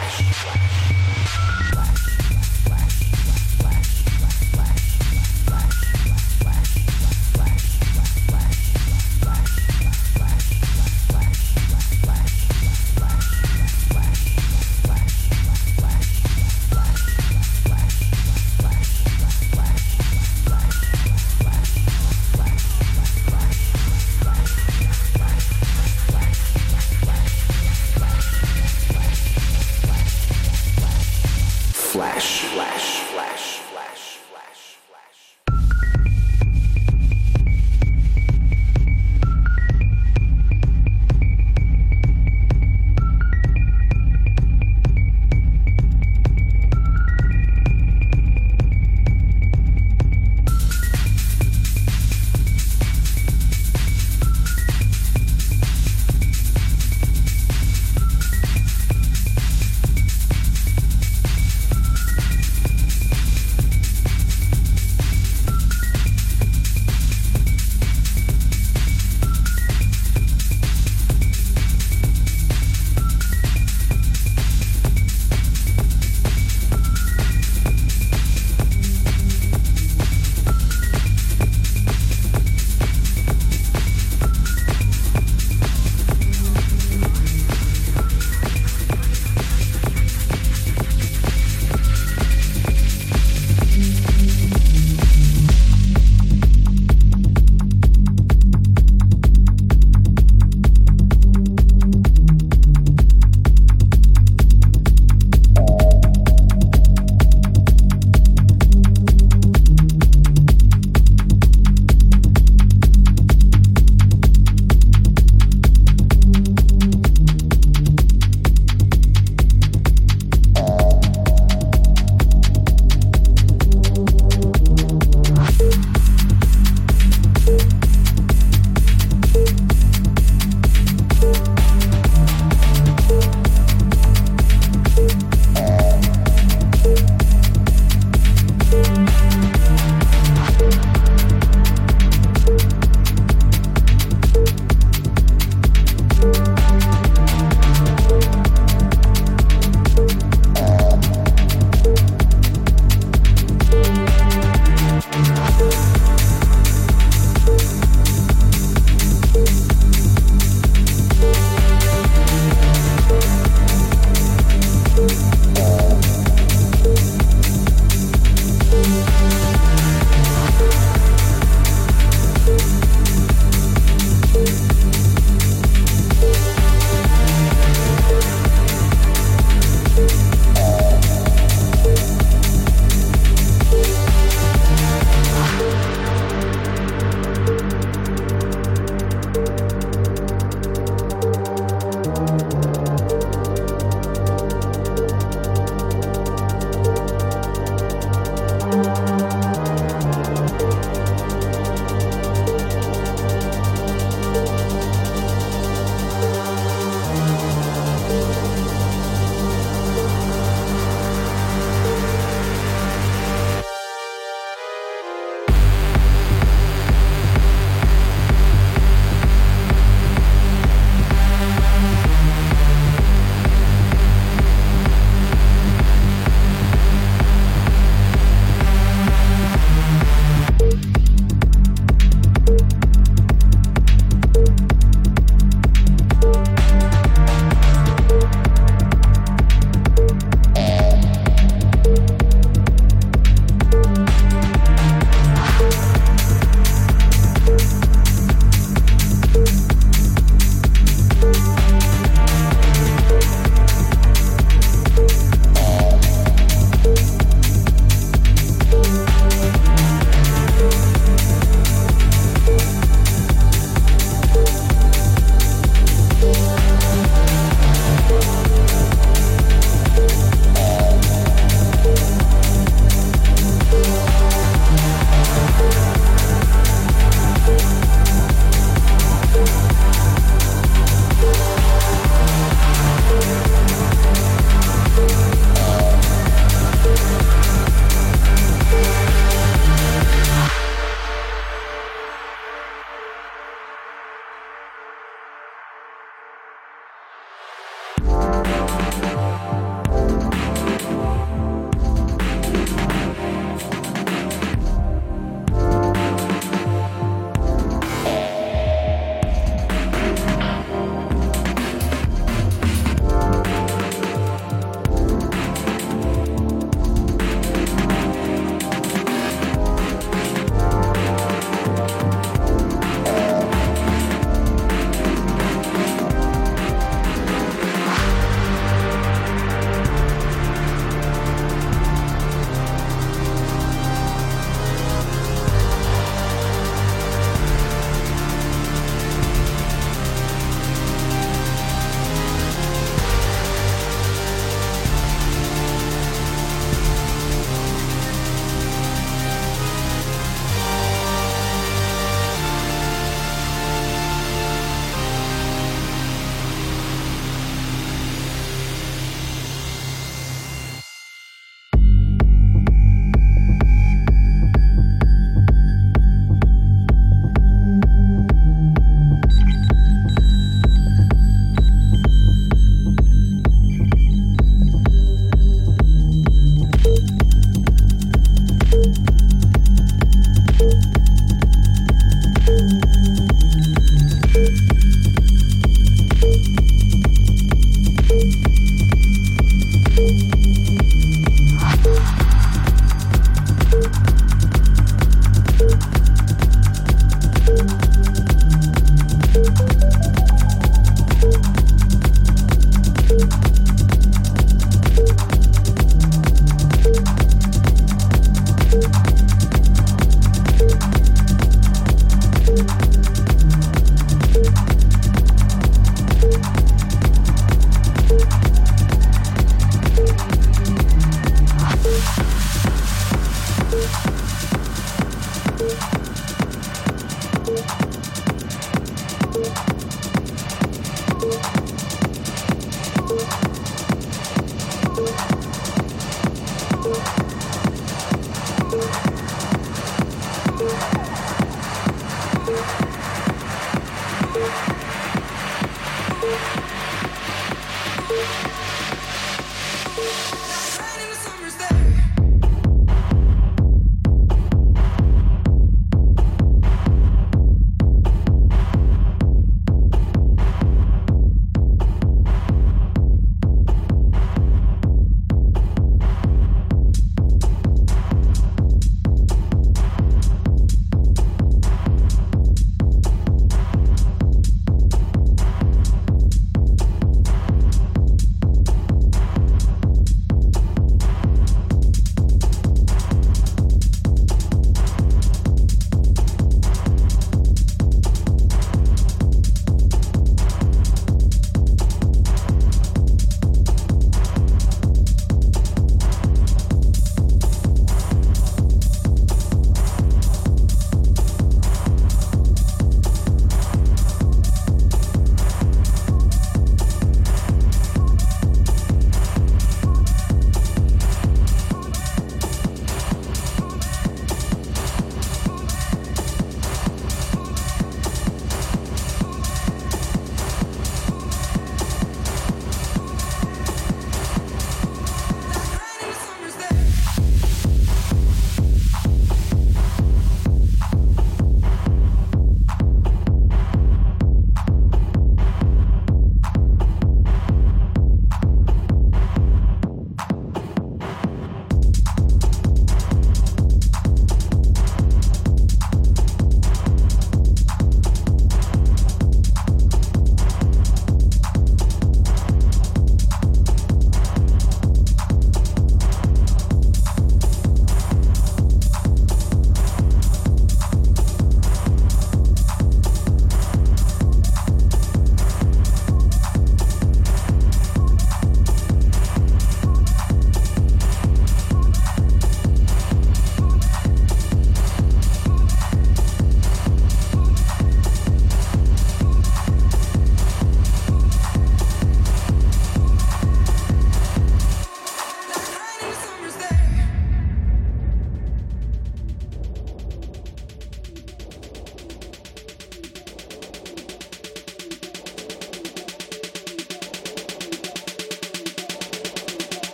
Flash.